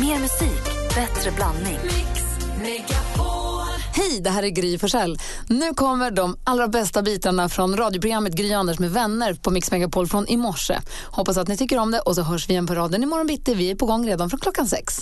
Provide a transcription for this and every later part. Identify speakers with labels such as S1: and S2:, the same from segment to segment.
S1: Mer musik, bättre blandning.
S2: Hej, det här är Gry Forssell. Nu kommer de allra bästa bitarna från radioprogrammet Gry Anders med vänner på Mix Megapol från i morse. Hoppas att ni tycker om det och så hörs vi igen på raden imorgon bitti. Vi är på gång redan från klockan sex.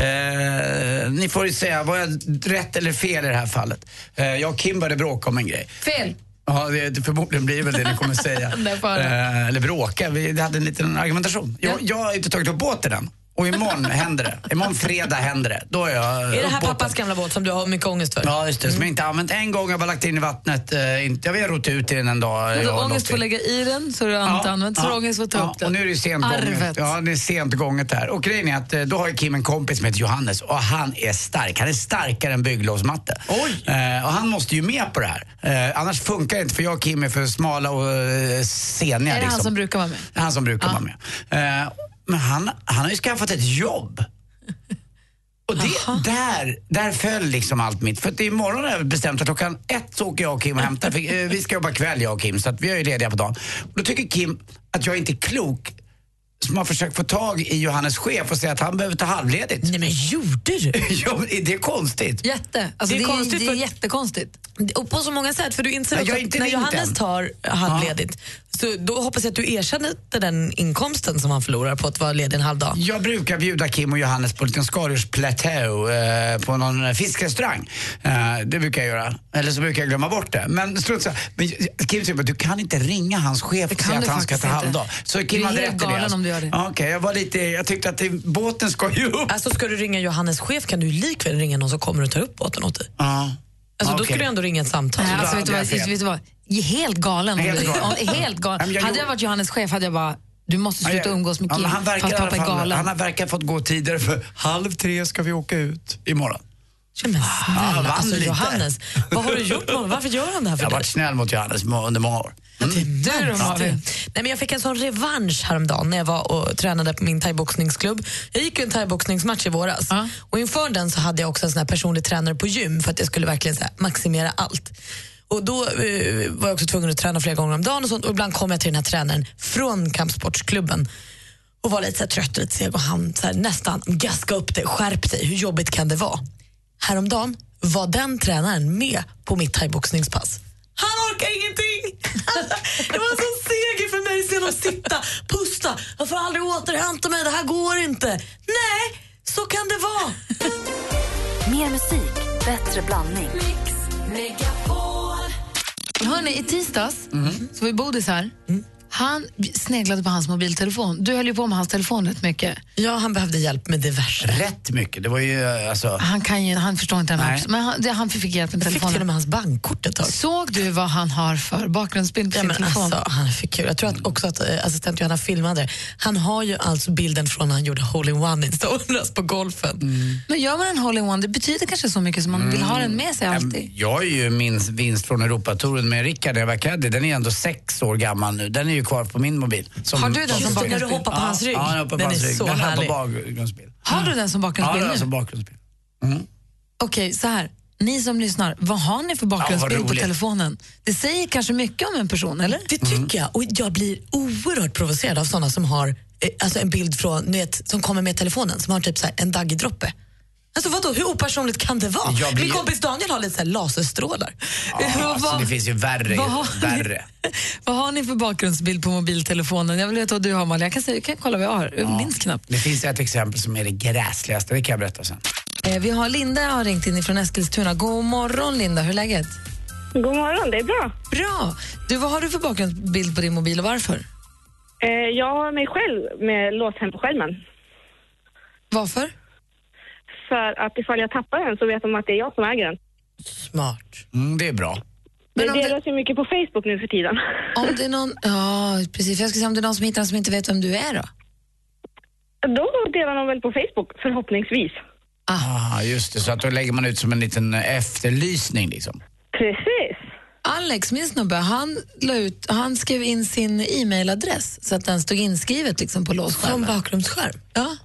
S3: Eh, ni får ju säga, var jag rätt eller fel i det här fallet? Eh, jag och Kim började bråka om en grej.
S2: Fel.
S3: Ja, det, det förmodligen blir väl det ni kommer säga. Eh, eller bråka, vi hade en liten argumentation. Jag, jag har inte tagit upp båten än. Och imorgon händer det. Imorgon fredag händer det. Då är jag
S4: Är det här
S3: båten.
S4: pappas gamla båt som du har mycket ångest för?
S3: Ja, just det. Som jag inte använt en gång. Jag har bara lagt in i vattnet. Eh, jag har rott ut i den en dag.
S2: Du
S3: jag
S2: har ångest för att lägga i den, så har du inte använt, så har du ångest för att ta upp den.
S3: Och nu är det sent gånget.
S2: Arvet.
S3: Ja, det är sent gånget här. Och grejen är att eh, då har Kim en kompis som heter Johannes och han är stark. Han är starkare än bygglovsmatte. Oj! Eh, och han måste ju med på det här. Eh, annars funkar det inte för jag och Kim är för smala och eh, seniga.
S2: Är det
S3: liksom.
S2: han som brukar vara med?
S3: Han som brukar
S2: Ja.
S3: vara med. Eh, men han, han har ju skaffat ett jobb. Och det, där, där föll liksom allt mitt. För att imorgon har jag bestämt att klockan ett så åker jag och Kim och hämtar. För, eh, vi ska jobba kväll jag och Kim så att vi är ju lediga på dagen. Och då tycker Kim att jag inte är klok som har försökt få tag i Johannes chef och säga att han behöver ta halvledigt.
S4: Nej men gjorde du?
S3: ja, men är det konstigt?
S2: Jätte. Alltså,
S4: Det
S2: det
S4: är
S2: är,
S4: konstigt
S2: det är
S4: för-
S2: jättekonstigt.
S4: Och på så många sätt, för du inser
S3: Ja, har
S4: att när Johannes
S3: än.
S4: tar halvledigt, så då hoppas jag att du erkänner den inkomsten som han förlorar på att vara ledig en halv dag.
S3: Jag brukar bjuda Kim och Johannes på en liten skaldjursplateau eh, på någon fiskrestaurang. Eh, det brukar jag göra. Eller så brukar jag glömma bort det. Men strunt. Men Kim säger att du kan inte ringa hans chef och säga att han ska ta halvdag. Så Kim
S2: är
S3: hade
S2: helt
S3: rätt i det.
S2: Du gör det.
S3: Ja, Okej, jag var lite, jag tyckte att det, båten ska ju upp.
S4: Alltså ska du ringa Johannes chef kan du likväl ringa någon som kommer och tar upp båten åt dig.
S3: Ja.
S4: Alltså då
S3: Okej.
S4: ska du ändå ringa ett samtal.
S2: Nej,
S3: då
S2: alltså, vet, du vad, vet du vad? Helt galen.
S3: Helt galen.
S2: Helt galen.
S3: Jag
S2: hade jag varit Johannes chef hade jag bara, du måste sluta umgås med
S3: Ja,
S2: Kim
S3: men han verkar, alla
S2: pappa är galen.
S3: han har verkar fått gå tidigare för halv tre ska vi åka ut imorgon.
S4: Ja, men
S3: Ah,
S4: snälla,
S3: vann
S4: alltså. Johannes, vad har du gjort med? Varför gör han det här för
S3: Jag har varit snäll mot Johannes under många år.
S4: Det är
S2: Du då,
S4: märkligt.
S2: Malin?
S4: Nej, men jag fick en sån revansch häromdagen när jag var och tränade på min thaiboxningsklubb. Jag gick ju en thaiboxningsmatch i våras
S2: Ja.
S4: och inför den så hade jag också en sån personlig tränare på gym för att jag skulle verkligen här, maximera allt. Och Då eh, var jag också tvungen att träna flera gånger om dagen och, sånt, och ibland kom jag till den här tränaren från kampsportsklubben och var lite så här trött och lite seg och han så här, nästan gaska upp dig, skärp dig, hur jobbigt kan det vara? Häromdagen var den tränaren med på mitt thaiboxningspass. Han orkar ingenting! Det var en sån seger för mig att se honom sitta, pusta. Jag får aldrig återhämta mig, det här går inte. Nej, så kan det vara.
S1: Mer musik, bättre blandning.
S2: Hörni, i tisdags så var vi Bodis här. Han sneglade på hans mobiltelefon. Du höll ju på med hans telefon rätt mycket.
S4: Ja, han behövde hjälp med diverse.
S3: Rätt mycket. Det var ju alltså...
S2: Han, kan ju, han förstår inte den här också, men han, det, han fick hjälp med
S4: Jag fick till och
S2: telefonen.
S4: med hans bankkort ett tag.
S2: Såg du vad han har för bakgrundsbild på
S4: Ja,
S2: sin
S4: men
S2: telefon?
S4: alltså, han fick kul. Jag tror att också att eh, assistent Johanna filmade. Han har ju alltså bilden från när han gjorde hole-in-one i Stoneras på golfen.
S2: Men gör man en hole-in-one, det betyder kanske så mycket som man vill ha den med sig alltid.
S3: Jag har ju min vinst från Europatouren med Rickard caddy. Den är ändå sex år gammal nu. Den är ju kvar på min mobil. Som,
S2: Har du den som
S4: det, när du
S2: bakgrundsbild?
S4: hoppar på hans rygg.
S3: Ja, den, hoppar på
S4: den
S3: hans
S4: är
S3: rygg.
S4: så
S3: den har
S4: härlig.
S3: på bakgrundsbild.
S2: Har du den som
S3: Ja,
S2: bakgrundsbild
S3: den har
S2: nu?
S3: som bakgrundsbild.
S2: Okej, så här. Ni som lyssnar, vad har ni för bakgrundsbild på
S3: roligt.
S2: telefonen? Det säger kanske mycket om en person, eller?
S4: Det tycker jag. Och jag blir oerhört provocerad av såna som har eh, alltså en bild från, vet, som kommer med telefonen, som har typ så här en daggdroppe. Alltså vadå, hur opersonligt kan det vara?
S3: Blir-
S4: Min kompis Daniel har lite så här laserstrålar.
S3: Ja, alltså, det finns ju värre.
S2: vad har ni-
S3: värre.
S2: Vad har ni för bakgrundsbild på mobiltelefonen? Jag vill veta vad du har, Malin. Jag kan, säga, jag kan kolla vad jag har. Jag minns knappt.
S3: Det finns ett exempel som är det gräsligaste. Det kan jag berätta sen.
S2: Eh, vi har Linda har ringt in från Eskilstuna. God morgon, Linda. Hur är läget?
S5: God morgon, det är bra.
S2: Bra. Du, vad har du för bakgrundsbild på din mobil och varför?
S5: Eh, jag har mig själv med låst hem på skärmen.
S2: Varför?
S5: För att ifall jag tappar den så vet de att det är jag som äger den.
S4: Smart.
S3: Mm, det är bra.
S2: Men
S5: det delas ju mycket på Facebook nu för tiden.
S2: Om det är någon, ja, precis. Jag ska säga om det är någon som hittar den som inte vet vem du är då?
S5: Då delar de väl på Facebook, förhoppningsvis.
S3: Ah, just det. Så att då lägger man ut som en liten efterlysning liksom.
S5: Precis.
S2: Alex, min snubbe, han, la ut, han skrev in sin e-mailadress så att den stod inskrivet liksom på
S4: Som
S2: låsskärmen.
S4: bakgrundsskärm.
S2: Ja.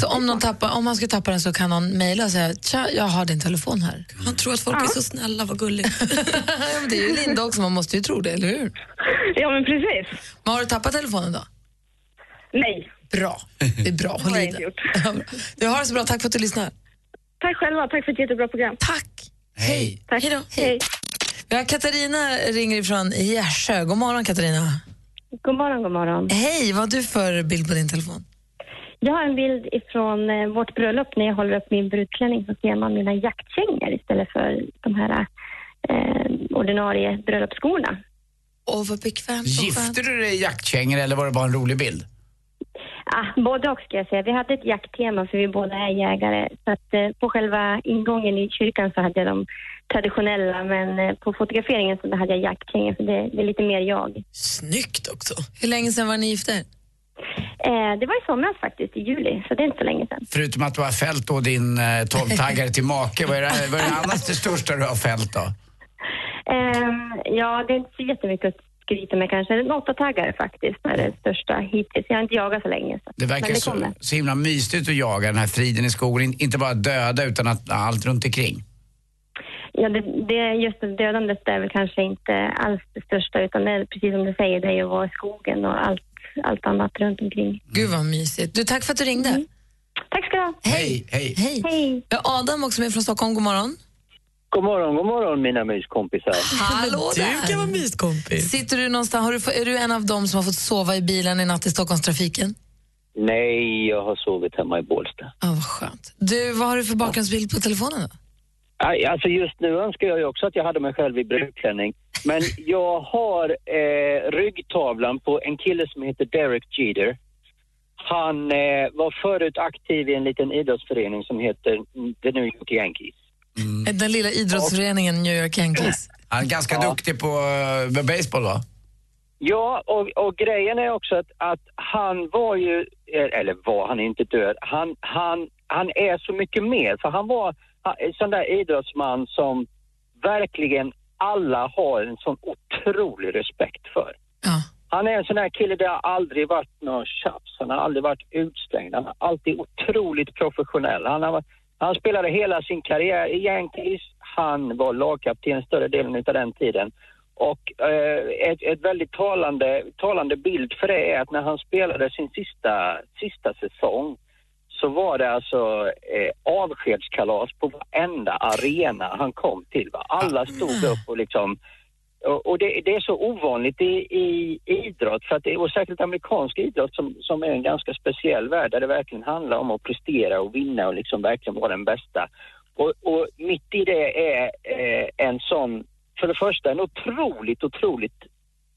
S2: Så om, någon tappar, om man skulle tappa den så kan någon mejla och säga tja, jag har din telefon här.
S4: Han tror att folk är så snälla, vad gulligt.
S2: ja, men det är ju Linda också, man måste ju tro det, eller hur?
S5: Ja, men precis.
S2: Men har du tappat telefonen då?
S5: Nej.
S4: Bra. Det är bra. Håll
S5: har
S4: i
S5: jag inte
S4: dig. Ja. Du har det så bra. Tack för att du lyssnar.
S5: Tack själva, tack för ett jättebra program.
S4: Tack.
S3: Hej.
S5: Tack.
S4: Hej då.
S5: Hej.
S4: Vi har Katarina ringer ifrån Gärsjö. God morgon Katarina.
S5: God morgon, god morgon.
S4: Hej, vad har du för bild på din telefon?
S5: Jag har en bild ifrån eh, vårt bröllop när jag håller upp min brudklänning så ser man mina jaktkängor istället för de här eh, ordinarie bröllopsskorna.
S4: Åh, vad bekvämt.
S3: Gifte du dig i jaktkängor eller var det bara en rolig bild?
S5: Ah, både och ska jag säga. Vi hade ett jakttema för vi båda är jägare. Så att, eh, på själva ingången i kyrkan så hade jag de traditionella men eh, på fotograferingen så hade jag jaktkängor för det, det är lite mer jag.
S4: Snyggt också. Hur länge sedan var ni gifta?
S5: Eh, det var i somras faktiskt, i juli, så det är inte så länge sedan.
S3: Förutom att du har fällt då din eh, 12-taggare till make, vad är, det, vad är det annars det största du har fällt då?
S5: Ehm, ja, det är inte så jättemycket att skryta med kanske. En åttataggare faktiskt är det största hittills. Jag har inte jagat så länge. Så.
S3: Det verkar
S5: det
S3: så, så himla mysigt att jaga den här friden i skogen. In- Inte bara döda utan att allt runt omkring.
S5: Ja, det, det, just det dödandet är väl kanske inte alls det största utan det är precis som du säger, det är ju att vara i skogen och allt, allt annat runt omkring.
S4: Gud vad mysigt. Du, tack för att du ringde.
S5: Tack ska du ha.
S3: Hej, hej.
S4: Hej.
S5: Hej.
S4: Adam också med från Stockholm. God morgon.
S6: God morgon, god morgon mina myskompisar.
S4: Hallå
S2: Du kan vara
S4: myskompis. Sitter du någonstans, har du, är du en av dem som har fått sova i bilen i natt i Stockholmstrafiken?
S6: Nej, jag har sovit hemma i Bålsta.
S4: Ja, vad skönt. Du, vad har du för bakgrundsbild på telefonen då?
S6: Alltså just nu önskar jag ju också att jag hade mig själv i brudklänning. Men jag har eh, ryggtavlan på en kille som heter Derek Jeter. Han eh, var förut aktiv i en liten idrottsförening som heter The New York Yankees.
S4: Den lilla idrottsföreningen New York Yankees.
S3: Han är ganska
S6: Ja.
S3: duktig på uh, baseball va?
S6: Ja, och, och grejen är också att, att han var ju, eh, eller var han är inte död, han, han, han är så mycket mer. För han var sån där idrottsman som verkligen alla har en sån otrolig respekt för.
S4: Ja.
S6: Han är en sån där kille, det har aldrig varit något tjafs, han har aldrig varit utslängd, han har alltid otroligt professionell. Han, har, han spelade hela sin karriär i Yankees, han var lagkapten större delen av den tiden. Och eh, ett, ett väldigt talande, talande bild för det är att när han spelade sin sista, sista säsong så var det alltså eh, avskedskalas på varenda arena han kom till. Va? Alla stod upp och liksom och, och det, det är så ovanligt i, i idrott, för att det, och särskilt amerikansk idrott som, som är en ganska speciell värld där det verkligen handlar om att prestera och vinna och liksom verkligen vara den bästa. Och, och mitt i det är eh, en sån, för det första en otroligt, otroligt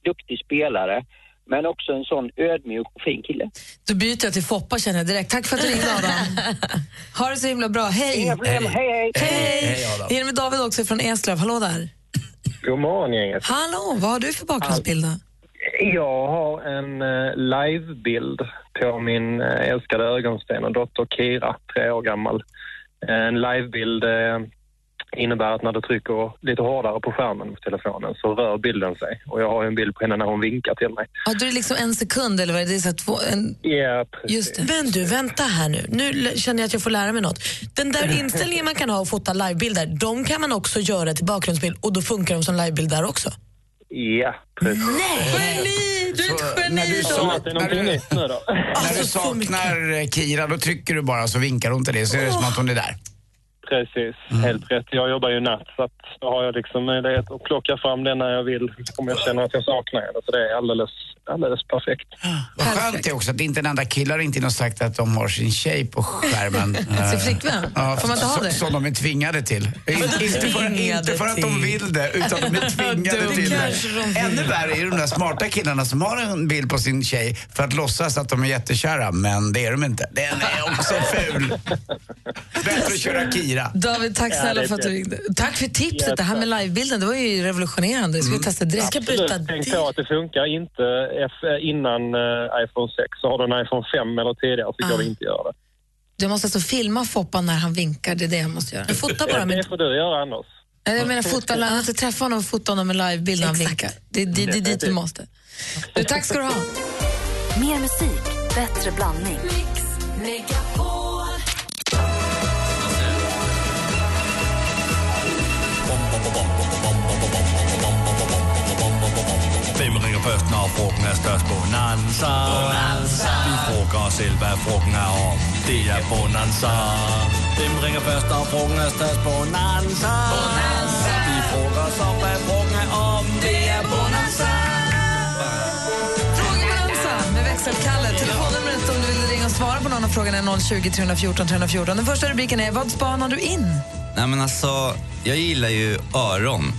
S6: duktig spelare, men också en sån ödmjuk och fin kille.
S4: Då byter jag till Foppa känner jag direkt. Tack för att du ringde Adam. ha det så himla bra. Hej!
S6: Inga problem, hej hej!
S4: Hej!
S3: Hej, Adam.
S4: Är med David också från Eslöv. Hallå där.
S7: God morgon gänget.
S4: Hallå, vad har du för bakgrundsbild då?
S7: Jag har en eh, livebild på min eh, älskade ögonsten och dotter Kira, tre år gammal. Eh, En livebild innebär att när du trycker lite hårdare på skärmen på telefonen så rör bilden sig. Och jag har en bild på henne när hon vinkar till mig.
S4: Ja, då är det liksom en sekund eller vad är det? det är så att två, en,
S7: Ja, precis.
S4: Just det. Men du, vänta här nu. Nu känner jag att jag får lära mig något. Den där inställningen man kan ha och fota livebilder, de kan man också göra till bakgrundsbild och då funkar de som livebild där också.
S7: Ja, precis.
S4: Geni! Du är ett
S3: Så
S4: geni!
S3: när du,
S7: Så
S3: sa,
S7: att det är
S3: när du, saknar Kira, då trycker du bara så vinkar hon till dig så är det som att hon är där.
S7: Precis, helt rätt. Jag jobbar ju natt så att då har jag liksom möjlighet att plocka fram den när jag vill om jag känner att jag saknar henne. Så det är alldeles, alldeles perfekt.
S3: Vad skönt det är också att inte en enda kille har inte sagt att de har sin tjej på skärmen.
S4: Sin flickvän?
S3: Ja,
S4: Får man inte ha det?
S3: Som de är tvingade till. In, inte, för, inte för att de vill det, utan de är tvingade
S4: Det
S3: till det. Ännu värre är de där smarta killarna som har en bild på sin tjej för att låtsas att de är jättekära, men det är de inte. Den är också ful. Bättre att köra Kira.
S4: David, tack snälla för att du ringde. Tack för tipset. Det här med livebilden, det var ju revolutionerande. Ska vi testa direkt? Ska
S7: Absolut. Tänk på att det funkar inte innan eh, iPhone 6. Så har du en iPhone 5 eller tidigare så går det inte att göra det.
S4: Du måste alltså filma Foppa när han vinkar, det är det jag måste göra. Fota bara
S7: Det
S4: med...
S7: får du göra annars.
S4: Nej, Jag menar fota, jag måste träffa honom och fota honom med livebild när han vinkar. Det, det, det är dit vi måste. Du, tack ska du ha.
S1: Mer musik, bättre blandning.
S8: Hvem Bonanza. Vi frugger os selv, hvad frugten er om. Det er Bonanza. Hvem ringer først, og frugten er størst? Bonanza. Bonanza. Vi frugter så, hvad frugten er om. Det er Bonanza.
S2: Frågebonanza med växelkalle. Telefonnumret om du vill ringa och svara på någon av frågorna är 020 314 314. Den första rubriken är Vad spanar du in?
S9: Nej men alltså, jag gillar ju öron.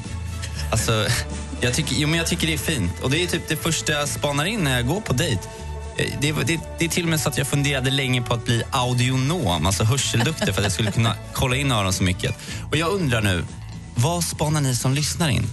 S9: Alltså, jag tycker, jo, men jag tycker det är fint. Och det är typ det första jag spanar in när jag går på dejt. Eh, det, det, det är till och med så att jag funderade länge på att bli audionom, alltså hörselduktig för att jag skulle kunna kolla in öron så mycket. Och jag undrar nu, vad spanar ni som lyssnar in?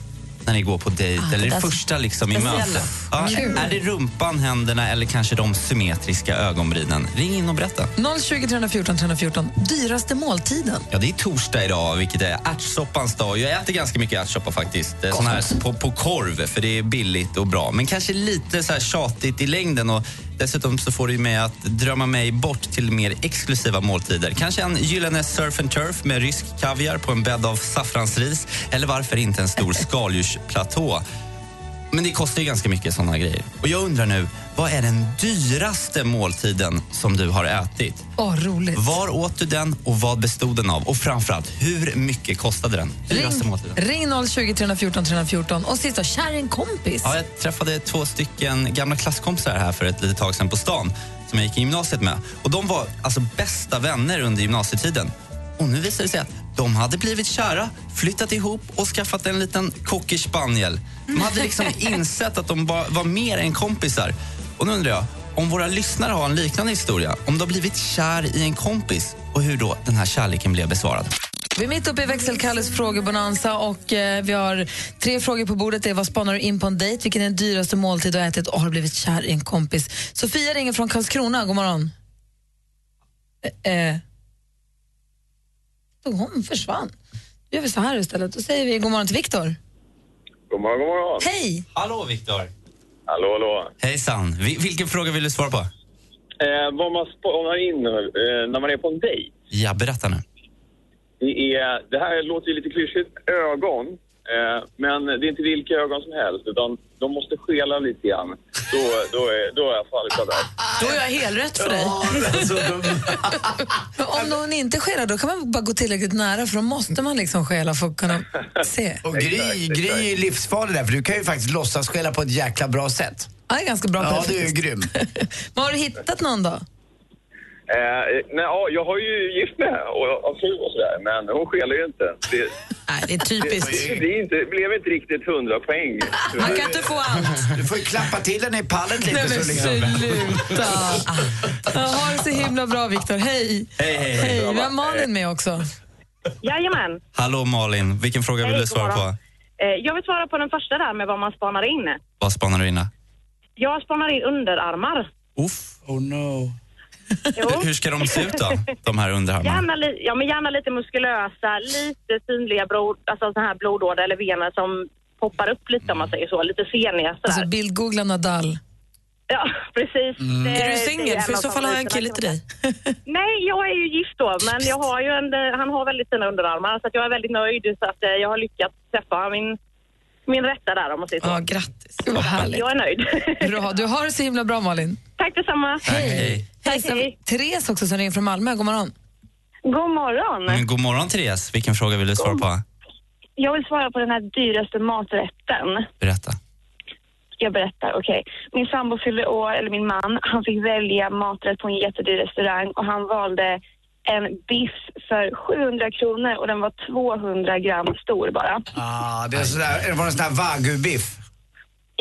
S9: När ni går på dejt
S4: Ah,
S9: eller det första liksom i mötet? Ja, är det rumpan, händerna eller kanske de symmetriska ögonbrynen? Ring in och berätta.
S2: 020 314 314. Dyraste måltiden?
S9: Ja, det är torsdag idag, vilket är ärtsoppans dag. Jag äter ganska mycket ärtsoppa faktiskt. Sån här på, på korv, för det är billigt och bra. Men kanske lite så här tjatigt i längden. Och dessutom så får det med mig att drömma mig bort till mer exklusiva måltider. Kanske en gyllene surf and turf med rysk kaviar på en bädd av saffransris. Eller varför inte en stor skaldjursplatå. Men det kostar ju ganska mycket såna grejer. Och jag undrar nu, vad är den dyraste måltiden som du har ätit?
S2: Åh, roligt.
S9: Var åt du den och vad bestod den av? Och framförallt, hur mycket kostade den? Dyraste
S2: Ring,
S9: måltiden.
S2: ring 020 314 314. Och sist då, kär en kompis.
S9: Ja, jag träffade två stycken gamla klasskompisar här för ett litet tag sedan på stan som jag gick i gymnasiet med. Och De var alltså bästa vänner under gymnasietiden. Och nu visar det sig att de hade blivit kära, flyttat ihop och skaffat en liten cocker spaniel. De hade liksom insett att de var, var mer än kompisar. Och nu undrar jag, om våra lyssnare har en liknande historia, om de har blivit kär i en kompis och hur då den här kärleken blev besvarad.
S2: Vi är mitt uppe i växelkalles frågebonanza och eh, vi har tre frågor på bordet. Det är vad spanar du in på en dejt? Vilken är den dyraste måltid du har ätit och har blivit kär i en kompis? Sofia ringer från Karlskrona. God morgon. Eh, eh. Hon försvann. Då gör vi så här istället. Då säger vi god morgon till Viktor.
S10: God morgon, god morgon.
S2: Hej!
S9: Hallå, Viktor.
S10: Hallå, hallå.
S9: Hejsan. Vi- vilken fråga vill du svara på?
S10: Eh, vad man spanar in eh, när man är på en dejt,
S9: Ja, berätta nu.
S10: det, är, det här låter ju lite klyschigt, ögon. Eh, men det är inte vilka ögon som helst, utan de måste skela lite grann. Då, då, är, då är jag fallit av det.
S4: Då är jag helrätt för dig.
S2: Om någon inte skelar då kan man bara gå tillräckligt nära för då måste man liksom skela för att kunna se.
S3: Och Gry, Gry är livsfarlig där för du kan ju faktiskt låtsas spela på ett jäkla bra sätt.
S2: Ja, det är ganska bra på
S3: Ja,
S2: det
S3: är ju grym.
S2: Men har du hittat någon då?
S10: Eh, nej, ja, jag har ju gift med och har fru och sådär, men hon skelar ju inte. Det,
S4: Nej, det är typiskt.
S10: det, det, är inte, det blev inte riktigt hundra poäng.
S4: Man kan inte få allt.
S3: Du får ju klappa till henne i pallet lite
S2: Nej men
S3: så liksom...
S2: sluta! Ha det så himla bra Viktor. Hej!
S9: Hej, hej, hej.
S2: Vi har Malin med också.
S11: Jajamän.
S9: Hallå Malin, vilken fråga vill
S11: Hej,
S9: du svara på?
S11: Eh, Jag vill svara på den första där med vad man spanar in.
S9: Vad spanar du in?
S11: Jag spanar in underarmar.
S9: Uff.
S3: Oh no.
S9: Hur ska de se ut då, de här underarmarna?
S11: Gärna, li- ja, men gärna lite muskulösa, lite synliga blod, alltså sån här blodådror eller vener som poppar upp lite om man säger så. Lite seniga sådär.
S2: Alltså bildgoogla Nadal.
S11: Ja, precis. Det-
S4: Är du singel? För i så fall har jag en kille till dig.
S11: Nej, jag är ju gift då, men jag har ju en, eh, han har väldigt fina underarmar så att jag är väldigt nöjd så att eh, jag har lyckats träffa min, min rätta där om man säger så.
S4: Ja, grattis.
S2: Vad härligt.
S11: Jag är nöjd.
S2: Bra, du har det så himla bra Malin.
S11: Tack detsamma.
S9: Hej. hej.
S2: Hej, vi Therese också som ringer från Malmö. God morgon.
S11: God morgon.
S9: Men god morgon Therese, vilken fråga vill du svara på?
S11: Jag vill svara på den här dyraste maträtten.
S9: Berätta.
S11: Jag berättar, okej. Min sambo fyllde år, eller min man, han fick välja maträtt på en jättedyr restaurang och han valde en biff för 700 kronor och den var 200 gram stor bara.
S3: Ah, det är sådär, det var en sån där wagyu-biff.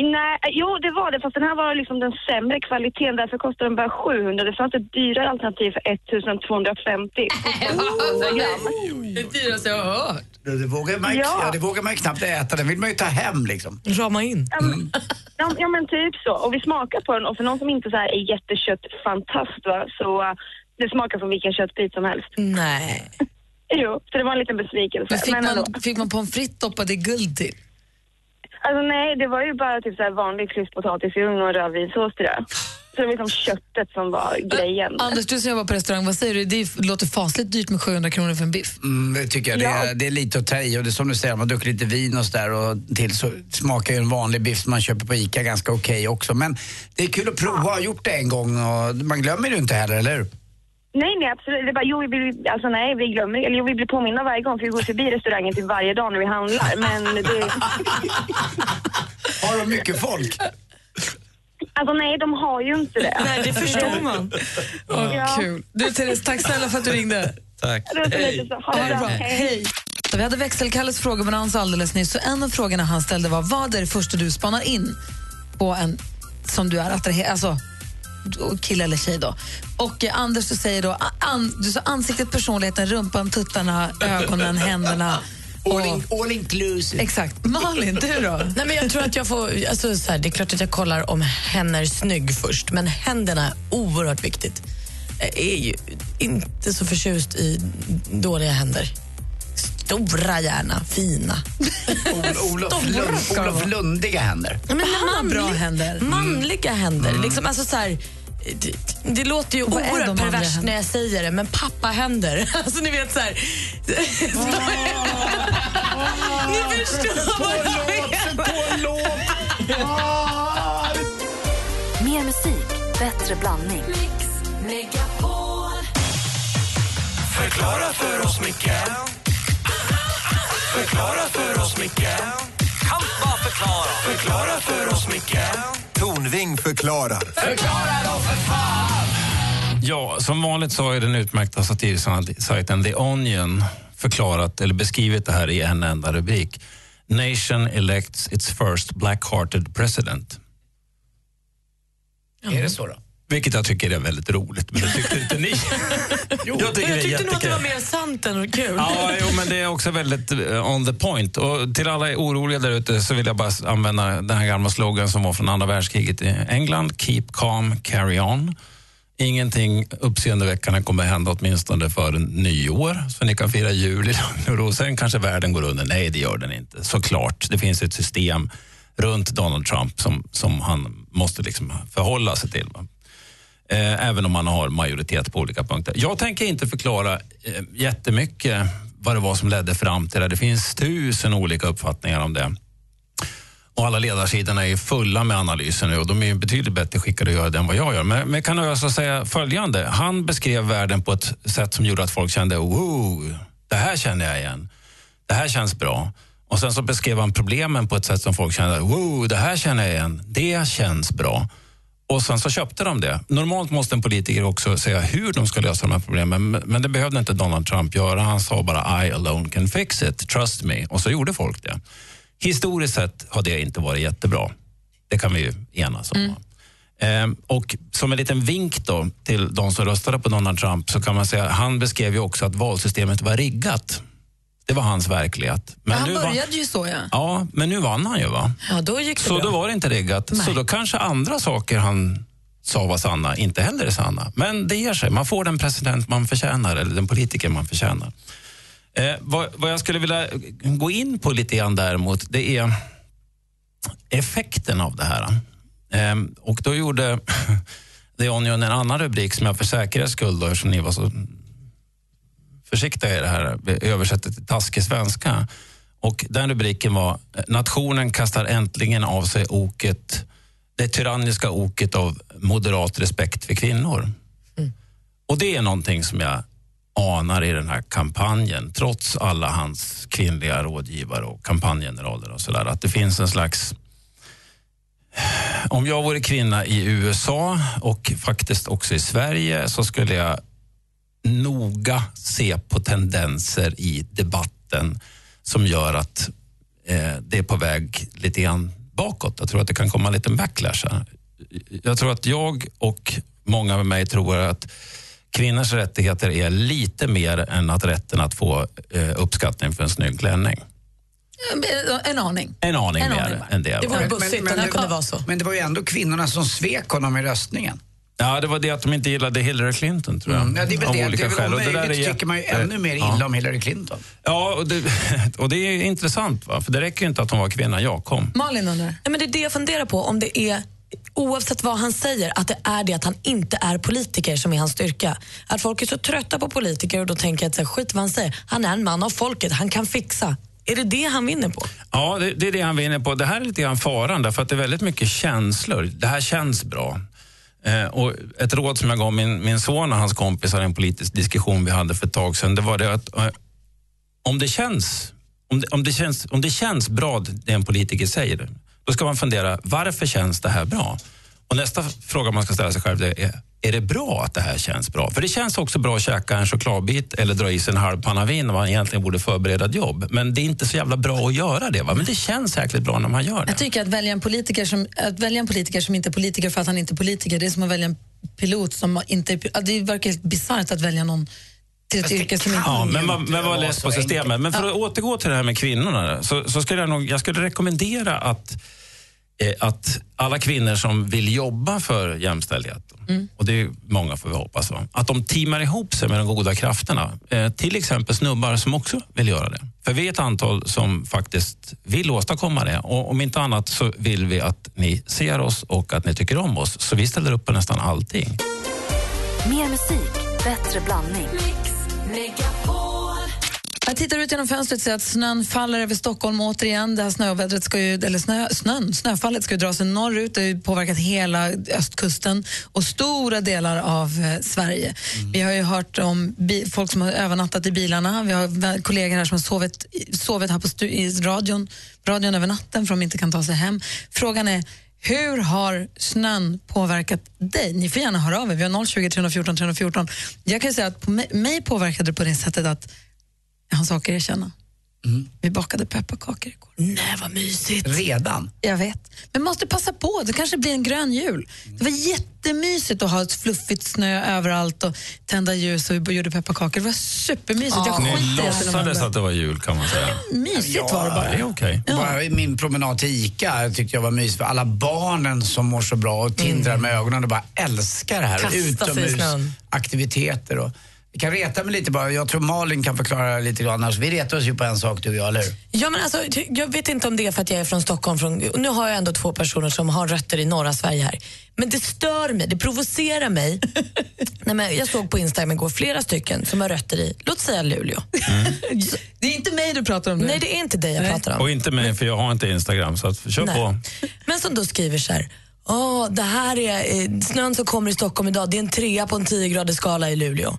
S11: Nej, jo det var det, fast den här var liksom den sämre kvaliteten, därför kostade den bara 700. Det fanns ett dyrare alternativ för 1250 på 200 gram.
S2: Det dyraste jag har hört.
S3: Det, vågar man, ju-
S11: Ja.
S3: ja, det vågar man ju knappt äta, den vill man ju ta hem liksom.
S4: Rama in.
S11: Ja, men- Ja, ja men typ så. Och vi smakar på den och för någon som inte så här är jätteköttfantast va, så uh, det smakar som vilken köttbit som helst.
S4: Nej.
S11: Jo, så det var en liten besvikelse.
S2: Men fick,
S11: Men
S2: man, fick man pommes frites doppad i guld till?
S11: Alltså nej, det var ju bara typ så här vanlig klyftpotatis i ugn och rödvinssås till det. Så det var liksom köttet som var grejen.
S2: Anders, du som jobbar på restaurang, vad säger du? Det låter fasligt dyrt med 700 kronor för en biff.
S3: Mm, det tycker jag. Det, är, det är lite att ta i och det är som du säger, man druckit lite vin och sådär och till så smakar ju en vanlig biff som man köper på ICA ganska okej också. Men det är kul att prova, ha gjort det en gång och man glömmer det ju inte heller, eller hur?
S11: Nej, nej absolut. Det är bara, jo, vi blir, alltså nej, vi glömmer, eller jo, vi blir påminna varje gång för vi går förbi restaurangen typ varje dag när vi handlar. Men det,
S3: Har de mycket folk?
S11: alltså nej, de har ju inte det.
S4: Nej, det förstår man.
S2: Åh,
S11: Ja.
S2: Kul. Du Therese, tack snälla för att du ringde.
S9: Tack.
S11: Bra.
S2: Hej. Så vi hade växelkalles frågebonanza alldeles nyss. Så en av frågorna han ställde var, vad är det första du spanar in på en som du är attraherad, alltså kille eller tjej då. Och eh, Anders, du säger då an, du sa ansiktet, personligheten, rumpan, tuttarna, ögonen, händerna.
S3: All, in, all inclusive.
S2: Exakt. Malin, du då?
S4: Nej, men jag tror att jag får, alltså, så här, det är klart att jag kollar om hen är snygg först, men händerna är oerhört viktigt. Jag är ju inte så förtjust i dåliga händer. Stora gärna, fina.
S3: Ol- Olof,
S4: Stora
S3: Lund, Olof. Lundiga händer.
S4: Ja, men
S2: Han har bra händer.
S4: Manliga händer. Liksom, alltså, så här, det, det låter ju oerhört perverst när jag säger det, men pappahänder. Alltså ni vet så här... ni förstår vad jag menar.
S1: Mer musik, bättre blandning.
S8: Förklara för oss, Micke Förklara för oss, Micke Kan bara förklara Förklara för oss, Micke
S12: Tornving förklarar.
S13: Ja, som vanligt så har ju den utmärkta satirsajten The Onion förklarat eller beskrivit det här i en enda rubrik. Nation elects its first black-hearted president.
S3: Är det så då?
S13: Vilket jag tycker är väldigt roligt, men det tyckte inte ni.
S3: Jo,
S13: jag tycker
S4: Jag tyckte nog att det var mer sant än kul.
S13: Ja, jo, men det är också väldigt eh, on the point. Och till alla oroliga där ute så vill jag bara använda den här gamla slogan som var från andra världskriget i England. Keep calm, carry on. Ingenting uppseendeväckande kommer hända åtminstone före nyår, så ni kan fira jul i lugn och ro. Sen kanske världen går under. Nej, det gör den inte. Såklart, det finns ett system runt Donald Trump som, som han måste liksom förhålla sig till. Eh, även om man har majoritet på olika punkter. Jag tänker inte förklara eh, jättemycket vad det var som ledde fram till det. Det finns tusen olika uppfattningar om det. Och alla ledarsidorna är fulla med analyser nu och de är ju betydligt bättre skickade att göra det än vad jag gör. Men, men jag kan alltså säga följande. Han beskrev världen på ett sätt som gjorde att folk kände wow, det här känner jag igen. Det här känns bra. Och sen så beskrev han problemen på ett sätt som folk kände wow, det här känner jag igen. Det känns bra. Och sen så köpte de det. Normalt måste en politiker också säga hur de ska lösa de här problemen, men- det behövde inte Donald Trump göra. Han sa bara I alone can fix it, trust me. Och så gjorde folk det. Historiskt sett har det inte varit jättebra. Det kan vi ju enas om. va? Ehm, och som en liten vink då till de som röstade på Donald Trump så kan man säga han beskrev ju också att valsystemet var riggat. Det var hans verklighet. Men
S2: han började
S13: var,
S2: ju så, ja.
S13: ja, men nu vann han ju va?
S4: Ja, då gick det
S13: Så
S4: bra.
S13: då var det inte riggat. Så då kanske andra saker han sa var sanna inte heller är sanna. Men det ger sig. Man får den president man förtjänar eller den politiker man förtjänar. Eh, vad, vad jag skulle vilja gå in på lite grann däremot, det är effekten av det här. Eh, och då gjorde The Onion en annan rubrik som jag för säkerhets skull, då, eftersom ni var så försiktiga i det här, översätter till taskig svenska. Och den rubriken var Nationen kastar äntligen av sig oket, det tyranniska oket av moderat respekt för kvinnor. Och det är någonting som jag anar i den här kampanjen, trots alla hans kvinnliga rådgivare och kampanjgeneraler och sådär, att det finns en slags om jag vore kvinna i USA och faktiskt också i Sverige så skulle jag noga se på tendenser i debatten som gör att eh, det är på väg lite grann bakåt. Jag tror att det kan komma en liten backlash. här. Jag tror att jag och många med mig tror att kvinnors rättigheter är lite mer än att rätten att få eh, uppskattning för en snygg klänning.
S2: En aning.
S13: En aning
S2: En
S13: mer
S2: aning,
S13: än det.
S4: Det vore bussigt om det kunde vara så.
S3: Men det var ju ändå kvinnorna som svek honom i röstningen.
S13: Ja, det var det att de inte gillade Hillary Clinton, tror jag.
S3: Mm. Ja, det är väl
S13: Av
S3: det. Det
S13: olika
S3: är väl
S13: skäl.
S3: om
S13: Och det där är
S3: tycker man ju
S13: jätte-
S3: ännu mer
S13: Ja.
S3: illa om Hillary Clinton.
S13: Ja, och det, och det är intressant, va? för det räcker ju inte att hon var kvinna. Jag kom.
S2: Malin undrar.
S4: Nej, men det är det jag funderar på. Om det är oavsett vad han säger, att det är det att han inte är politiker som är hans styrka. Att folk är så trötta på politiker och då tänker jag att så här, skit vad han säger, han är en man av folket, han kan fixa. Är det det han vinner på?
S13: Ja, det, det är det han vinner på. Det här är lite grann faran, därför att det är väldigt mycket känslor. Det här känns bra. Eh, och ett råd som jag gav min, min son och hans kompisar i en politisk diskussion vi hade för ett tag sedan, det var det att eh, om det känns om det, om, det känns, om det känns bra, det en politiker säger, då ska man fundera, varför känns det här bra? Och nästa fråga man ska ställa sig själv är, är det bra att det här känns bra? För det känns också bra att käka en chokladbit eller dra i sig en halv panna vin när man egentligen borde förbereda ett jobb. Men det är inte så jävla bra att göra det. Va? Men det känns jäkligt bra när man gör det.
S2: Jag tycker att välja en politiker som, att välja en politiker som inte är politiker för att han inte är politiker, det är som att välja en pilot som inte är Det verkar helt bisarrt att välja någon till ett yrke som inte...
S13: Ja, men man, men var less på systemet. Men för att återgå till det här med kvinnorna så, så skulle jag nog, jag skulle rekommendera att att alla kvinnor som vill jobba för jämställdhet, och det är många får vi hoppas, va? att de teamar ihop sig med de goda krafterna. Eh, till exempel snubbar som också vill göra det. För vi är ett antal som faktiskt vill åstadkomma det. Och om inte annat så vill vi att ni ser oss och att ni tycker om oss. Så vi ställer upp på nästan allting.
S1: Mer musik, bättre blandning.
S2: Jag tittar ut genom fönstret och ser att snön faller över Stockholm återigen. Det här snövädret ska ju, eller snö, snön, snöfallet ska ju dra sig norrut. Det har påverkat hela östkusten och stora delar av eh, Sverige. Vi har ju hört om bi, folk som har övernattat i bilarna. Vi har kollegor här som har sovit, sovit här på stu, i radion, radion över natten för de inte kan ta sig hem. Frågan är, hur har snön påverkat dig? Ni får gärna höra av er. Vi har 020 314 314. Jag kan säga att på mig, mig påverkade det på det sättet att har saker erkänna. Vi bakade pepparkakor igår.
S4: Nej, vad mysigt.
S3: Redan?
S2: Jag vet. Men måste passa på, det kanske blir en grön jul. Det var jättemysigt att ha ett fluffigt snö överallt och tända ljus och vi gjorde pepparkakor. Det var supermysigt. Jag
S13: Ni låtsades att det var jul kan man säga.
S2: Mysigt var det bara.
S13: Det är okej.
S3: Bara i min promenad till ICA tyckte jag var mysigt för alla barnen som mår så bra och tindrar med ögonen och bara älskar det här. Utomhusaktiviteter vi kan reta mig lite bara. Jag tror Malin kan förklara lite grann. Annars, vi retar oss ju på en sak du och jag, eller hur?
S4: Ja, men alltså, jag vet inte om det är för att jag är från Stockholm. Från, nu har jag ändå två personer som har rötter i norra Sverige här. Men det stör mig, det provocerar mig. Nej, men jag såg på Instagram igår flera stycken som har rötter i, låt säga Luleå.
S2: Det är inte mig du pratar om nu.
S4: Nej, det är inte dig jag pratar om.
S13: Och inte mig, för jag har inte Instagram. Så att, kör
S4: Nej.
S13: på.
S4: Men som då skriver så här. Åh, det här är eh, snön som kommer i Stockholm idag. Det är en trea på en 10-gradig skala i Luleå.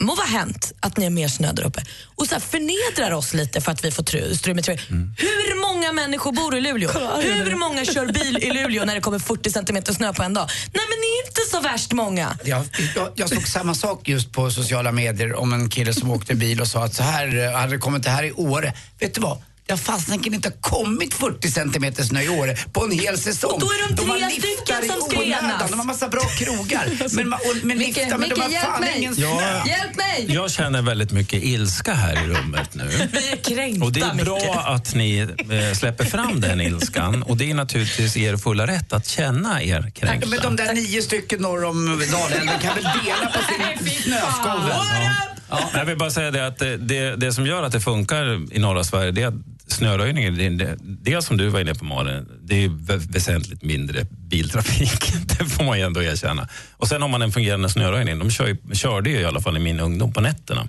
S4: Må vara hänt att ni har mer snö där uppe. Och så förnedrar oss lite för att vi får med trö. Hur många människor bor i Luleå? Hur många kör bil i Luleå när det kommer 40 centimeter snö på en dag? Nej men ni är inte så värst många.
S3: Jag, jag, jag såg samma sak just på sociala medier om en kille som åkte bil och sa att så här eh, hade det kommit det här i Åre. Vet du vad? Det har fasiken inte kommit 40 centimeter snö i Åre på en hel säsong.
S4: Och då är de
S3: har
S4: tre
S3: liftar
S4: stycken som ska enas.
S3: De har massa bra krogar. Men, ma- och, men
S2: Micke,
S3: liftar, men de
S2: Micke,
S3: har
S2: hjälp
S3: fan
S2: mig.
S3: ingen snö.
S13: Ja.
S2: Hjälp mig!
S13: Jag känner väldigt mycket ilska här i rummet nu.
S4: Vi är kränkta
S13: Och det är bra
S4: Micke.
S13: att ni eh, släpper fram den ilskan. Och det är naturligtvis er fulla rätt att känna er kränkta.
S3: Men de där nio stycken norr om Dalälven kan väl dela på sin snöskovel?
S13: Ja. Jag vill bara säga det att det, det, det som gör att det funkar i norra Sverige det är att snöröjningen, det, det som du var inne på Malin, det är vä- väsentligt mindre biltrafik. Det får man ju ändå erkänna. Och sen har man en fungerande snöröjning. De kör, körde ju i alla fall i min ungdom på nätterna.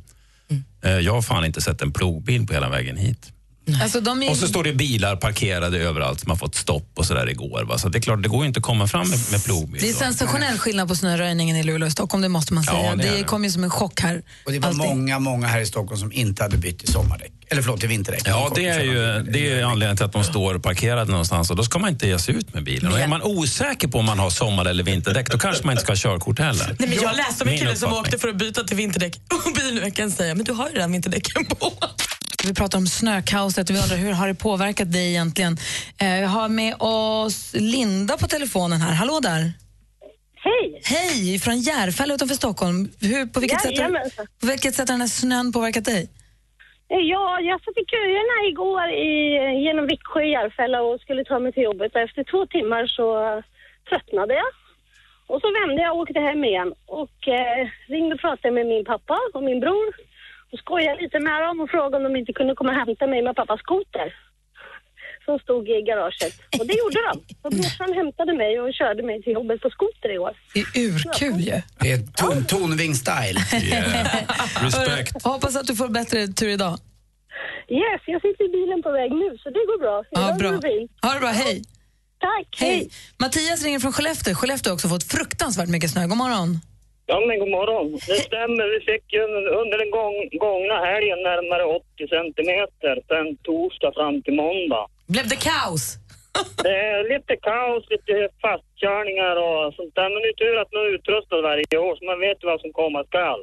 S13: Eh, Jag har fan inte sett en plogbil på hela vägen hit.
S2: Alltså, de är,
S13: Och så står det bilar parkerade överallt som har fått stopp och sådär igår. Va? Så det är klart, det går ju inte att komma fram med, med plogbil.
S2: det är sensationell skillnad på snöröjningen i Luleå och Stockholm, det måste man
S13: Ja,
S2: säga.
S13: det är
S2: det
S13: det.
S2: kom ju som en chock här.
S3: Och det var
S2: Allting.
S3: många, många här i Stockholm som inte hade bytt till sommardäck. Eller förlåt, till vinterdäck.
S13: Ja, det är ju det är anledningen till att de står parkerade någonstans och då ska man inte ge sig ut med bilen. Och är man osäker på om man har sommar eller vinterdäck, då kanske man inte ska ha körkort heller.
S4: Nej, men jag läste om en kille som åkte för att byta till vinterdäck och bilmekaniken säger men du har ju redan vinterdäcken på.
S2: Vi pratar om snökaoset och vi undrar hur har det påverkat dig egentligen? Eh, Vi har med oss Linda på telefonen här. Hallå där!
S5: Hej!
S2: Hej! Från Järfälla utanför Stockholm. Hur, på, vilket sätt på vilket sätt har den här snön påverkat dig?
S5: Ja, jag satt i köerna igår i, genom Viksjö i Järfälla och skulle ta mig till jobbet. Efter två timmar så tröttnade jag. Och så vände jag och åkte hem igen och eh, ringde och pratade med min pappa och min bror och skojade lite med dem och frågade om de inte kunde komma och hämta mig med pappas skoter.
S14: som stod i garaget. Och det gjorde de. Och brorsan hämtade mig och körde mig till jobbet på skoter i år.
S4: Det är urkul ju.
S3: Det är ton, tonving-style.
S13: Respekt.
S2: Hör- Hoppas att du får bättre tur idag.
S14: Yes, jag sitter i bilen på väg nu så det går bra.
S2: Ja, bra. Ha det bra, hej.
S14: Tack,
S2: hej. Mattias ringer från Skellefteå. Skellefteå har också fått fruktansvärt mycket snö. God morgon.
S15: Ja, men god morgon. Det stämmer. Vi fick ju under den gång, gångna helgen närmare 80 centimeter sen torsdag fram till måndag.
S4: Blev det kaos?
S15: Det är lite kaos, lite fastkörningar och sånt där. Men det är tur att man är utrustad varje år så man vet vad som komma skall.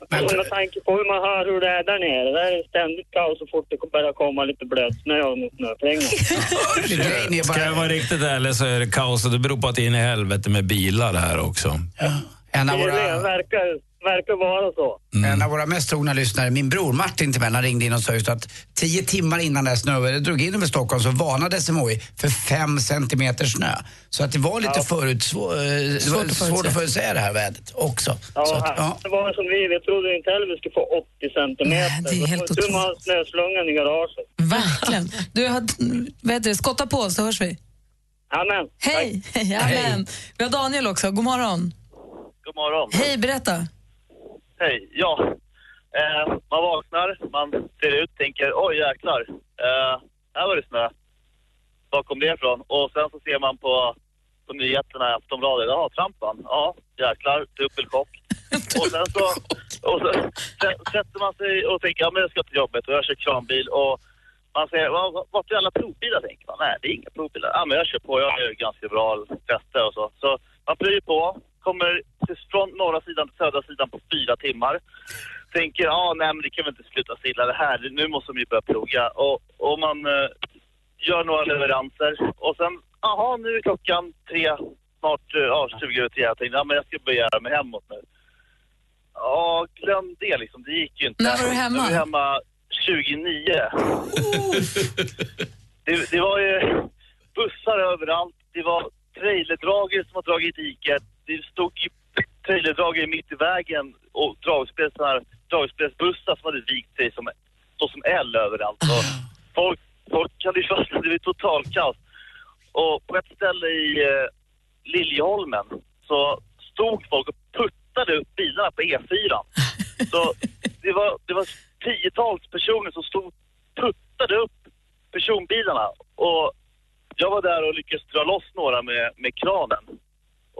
S15: Och med tanke på hur man hör hur det är där nere. Det är ständigt kaos så fort det börjar komma lite blötsnö och snöflingor.
S13: Ska jag vara riktigt ärlig så är det kaos och det beror på att det är in i helvete med bilar här också.
S3: En av
S15: Det,
S3: våra...
S15: det verkar, verkar vara så.
S3: En av våra mest trogna lyssnare, min bror Martin till mig, han ringde in och sa just att tio timmar innan det här snövädret drog in över Stockholm så varnade SMHI för fem centimeter snö. Så att det var lite förut, svå, eh, det var svårt, att förutsäga det här vädret också.
S15: Ja,
S3: så att, ja.
S15: det var som vi, vi trodde inte heller vi skulle få 80 centimeter.
S2: det är helt
S15: tur man har snöslungan i garaget.
S2: Verkligen. Du, har, vad heter det, skotta på så hörs vi.
S15: Amen.
S2: Hej! Amen. Vi har Daniel också. God morgon.
S16: God morgon.
S2: Hej, berätta.
S16: Hej. Ja, eh, man vaknar, man ser ut, tänker oj jäklar, eh, här var det snö. Var kom det ifrån? Och sen så ser man på, på nyheterna i Aftonbladet, jaha, Trampan, ja jäklar, dubbelchock. och sen så, och så sä- sätter man sig och tänker, ja men jag ska till jobbet och jag kör kranbil och man säger, "Va- va- vart är alla provbilar tänker man? Nej, det är inga provbilar. Ja men jag kör på, jag ju ganska bra fäste och så. Så man plöjer på, kommer till- från norra sidan till södra sidan på fyra timmar. Tänker, ja nej men det kan väl inte sluta stilla det här, nu måste de ju börja plugga. Och, och man eh, gör några leveranser och sen, jaha nu är klockan tre, snart eh, ja, 20 över tre. Jag tänkte, ja men jag ska börja mig hemåt nu. Ja, glöm det liksom, det gick ju inte.
S2: När var du hemma?
S16: Jag var hemma 29. det, det var ju bussar överallt, det var trailerdragare som har dragit diket, det stod ju trailerdragare mitt i vägen och dragspelsbussar som hade vikt sig som, så som L överallt. Och folk, folk hade ju fastnat, det var total kaos. Och på ett ställe i eh, Liljeholmen så stod folk och puttade upp bilarna på E4. Så det var, det var tiotals personer som stod puttade upp personbilarna. Och jag var där och lyckades dra loss några med, med kranen.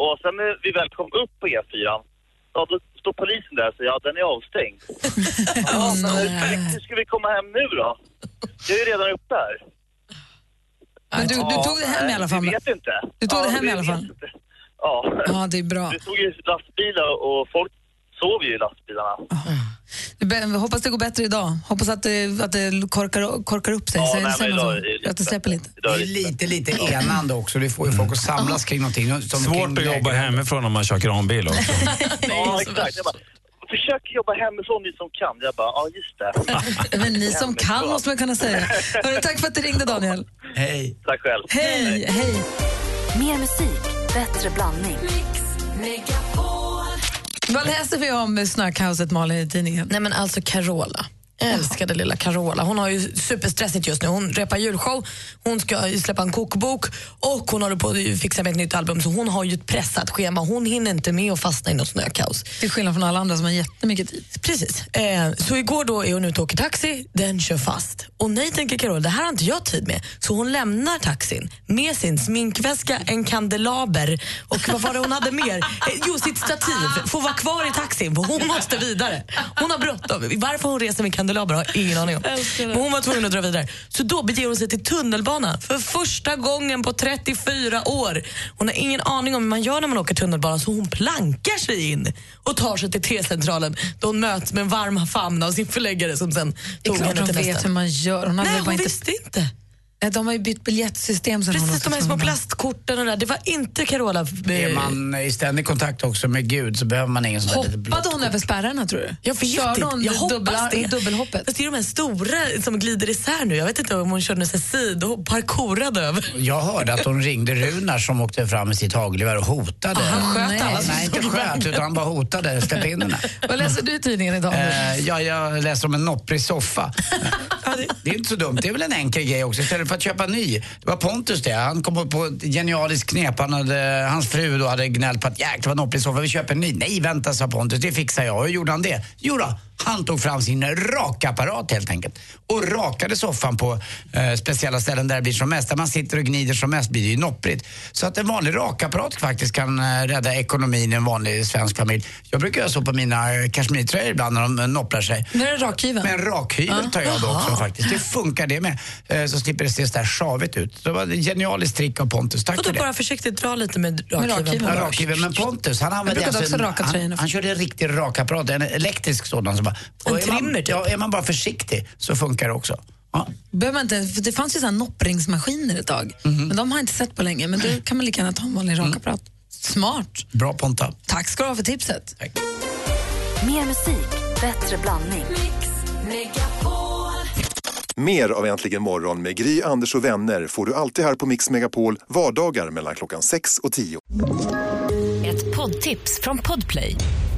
S16: Och sen när vi väl kom upp på E4, ja då står polisen där och säger ja den är avstängd. ja, men hur, ska vi komma hem nu då? Jag är ju redan uppe här.
S2: Men du, du tog det hem i alla fall?
S16: Vi vet inte.
S2: Du tog
S16: ja,
S2: det hem
S16: vi
S2: i alla fall?
S16: Ja.
S2: Ja, det är bra.
S16: Det stod ju lastbilar och folk sov ju i lastbilarna.
S2: Be- hoppas det går bättre idag. Hoppas att det, att det korkar, korkar upp sig.
S16: Ja, nej, idag
S2: så?
S16: är det lite
S2: att det släpper lite.
S3: Det är lite, lite enande också. Det får ju folk att samlas kring någonting. Som
S13: Svårt
S3: kring
S13: att jobba hemifrån om man kör kranbil också.
S16: ja, exakt. Försök jobba hemifrån ni som kan. Jag bara, ja just det.
S2: Men ni som kan måste man kunna säga. Hörru, tack för att du ringde Daniel.
S3: Hej.
S16: Tack själv.
S2: Hej, hej.
S1: Mer musik, bättre blandning.
S2: Vad läser vi om snökaoset Malin i tidningen?
S4: Nej men alltså Carola. Jag älskade lilla Carola. Hon har ju superstressigt just nu. Hon repar julshow, hon ska släppa en kokbok och hon håller på att fixa med ett nytt album. Så hon har ju ett pressat schema. Hon hinner inte med att fastna i något snökaos.
S2: Till skillnad från alla andra som har jättemycket tid.
S4: Precis. Eh, så igår då är hon ute och åker taxi, den kör fast. Och nej, tänker Carola, det här har inte jag tid med. Så hon lämnar taxin med sin sminkväska, en kandelaber och vad var det hon hade mer? Eh, jo, sitt stativ. Får vara kvar i taxin för hon måste vidare. Hon har bråttom. Varför hon reser med kandelaber har jag ingen aning om. Men hon var tvungen att dra vidare. Så då beger hon sig till tunnelbanan för första gången på 34 år. Hon har ingen aning om hur man gör när man åker tunnelbana så hon plankar sig in och tar sig till T-centralen då hon möts med en varm famn av sin förläggare som sen
S2: Det är
S4: tog
S2: klart
S4: henne
S2: hon
S4: till
S2: vet
S4: nästa.
S2: hur man gör. Hon har
S4: Nej, hon
S2: inte...
S4: visste inte.
S2: De har ju bytt biljettsystem. Så
S4: Precis, de här små plastkorten och där. Det var inte Carola. eh,
S3: Är man i ständig kontakt också med Gud så behöver man ingen sån där
S2: Hoppade hon över spärrarna tror du?
S4: Jag vet
S2: Körde
S4: inte.
S2: hon
S4: jag hoppas
S2: dubbla,
S4: det.
S2: dubbelhoppet?
S4: Fast det är de här stora som glider isär nu. Jag vet inte om hon körde någon sidohopp, parkourade över.
S3: Jag hörde att hon ringde Runar som åkte fram med sitt hagelgevär och hotade.
S4: Ah, han sköt
S3: nej,
S4: alla som
S3: nej, inte sköt utan han bara hotade. Släpp in henne.
S2: Vad läser du i tidningen idag?
S3: Eh, ja, jag läser om en nopprig soffa. Det är inte så dumt. Det är väl en enkel grej också. Istället för att köpa ny. Det var Pontus det. Han kom på ett genialiskt knep. Han hade, hans fru då hade gnällt på att jäklar vad nopprig soffa, vi köper en ny. Nej, vänta sa Pontus, det fixar jag. Och hur gjorde han det? Jo då, han tog fram sin rakapparat helt enkelt och rakade soffan på eh, speciella ställen där det blir som mest. Där man sitter och gnider som mest blir det ju nopprigt. Så att en vanlig rakapparat faktiskt kan eh, rädda ekonomin i en vanlig svensk familj. Jag brukar göra så på mina eh, kashmirtröjor ibland när de eh, nopprar sig.
S2: När är det rakhyveln?
S3: Med en rakhyvel tar jag då också faktiskt. Det funkar det med. Eh, Så slipper det se så där sjavigt ut. Det var ett genialiskt trick av Pontus. Tack för det.
S4: bara försiktigt dra lite med
S2: Med
S4: rakhyveln.
S3: Ja, rakhyveln. Men Pontus, han använde alltså
S2: också
S3: en,
S2: raka
S3: han, han körde en riktig rakapparat, en elektrisk sådan. Som bara, är man,
S4: trimmer typ.
S3: Ja, är man bara försiktig så funkar det också. Ja.
S2: Behöver man inte, för det fanns ju såna här noppringsmaskiner ett tag,
S3: Mhm.
S2: men de har jag inte sett på länge. Men då kan man lika gärna ta en vanlig
S3: Mm.
S2: rakapparat. Smart.
S3: Bra Ponta.
S2: Tack ska du ha för tipset.
S1: Mer musik, bättre blandning.
S12: Mer av Äntligen morgon med Gry, Anders och vänner får du alltid här på Mix Megapol vardagar mellan klockan 6 och 10.
S17: Ett poddtips från Podplay.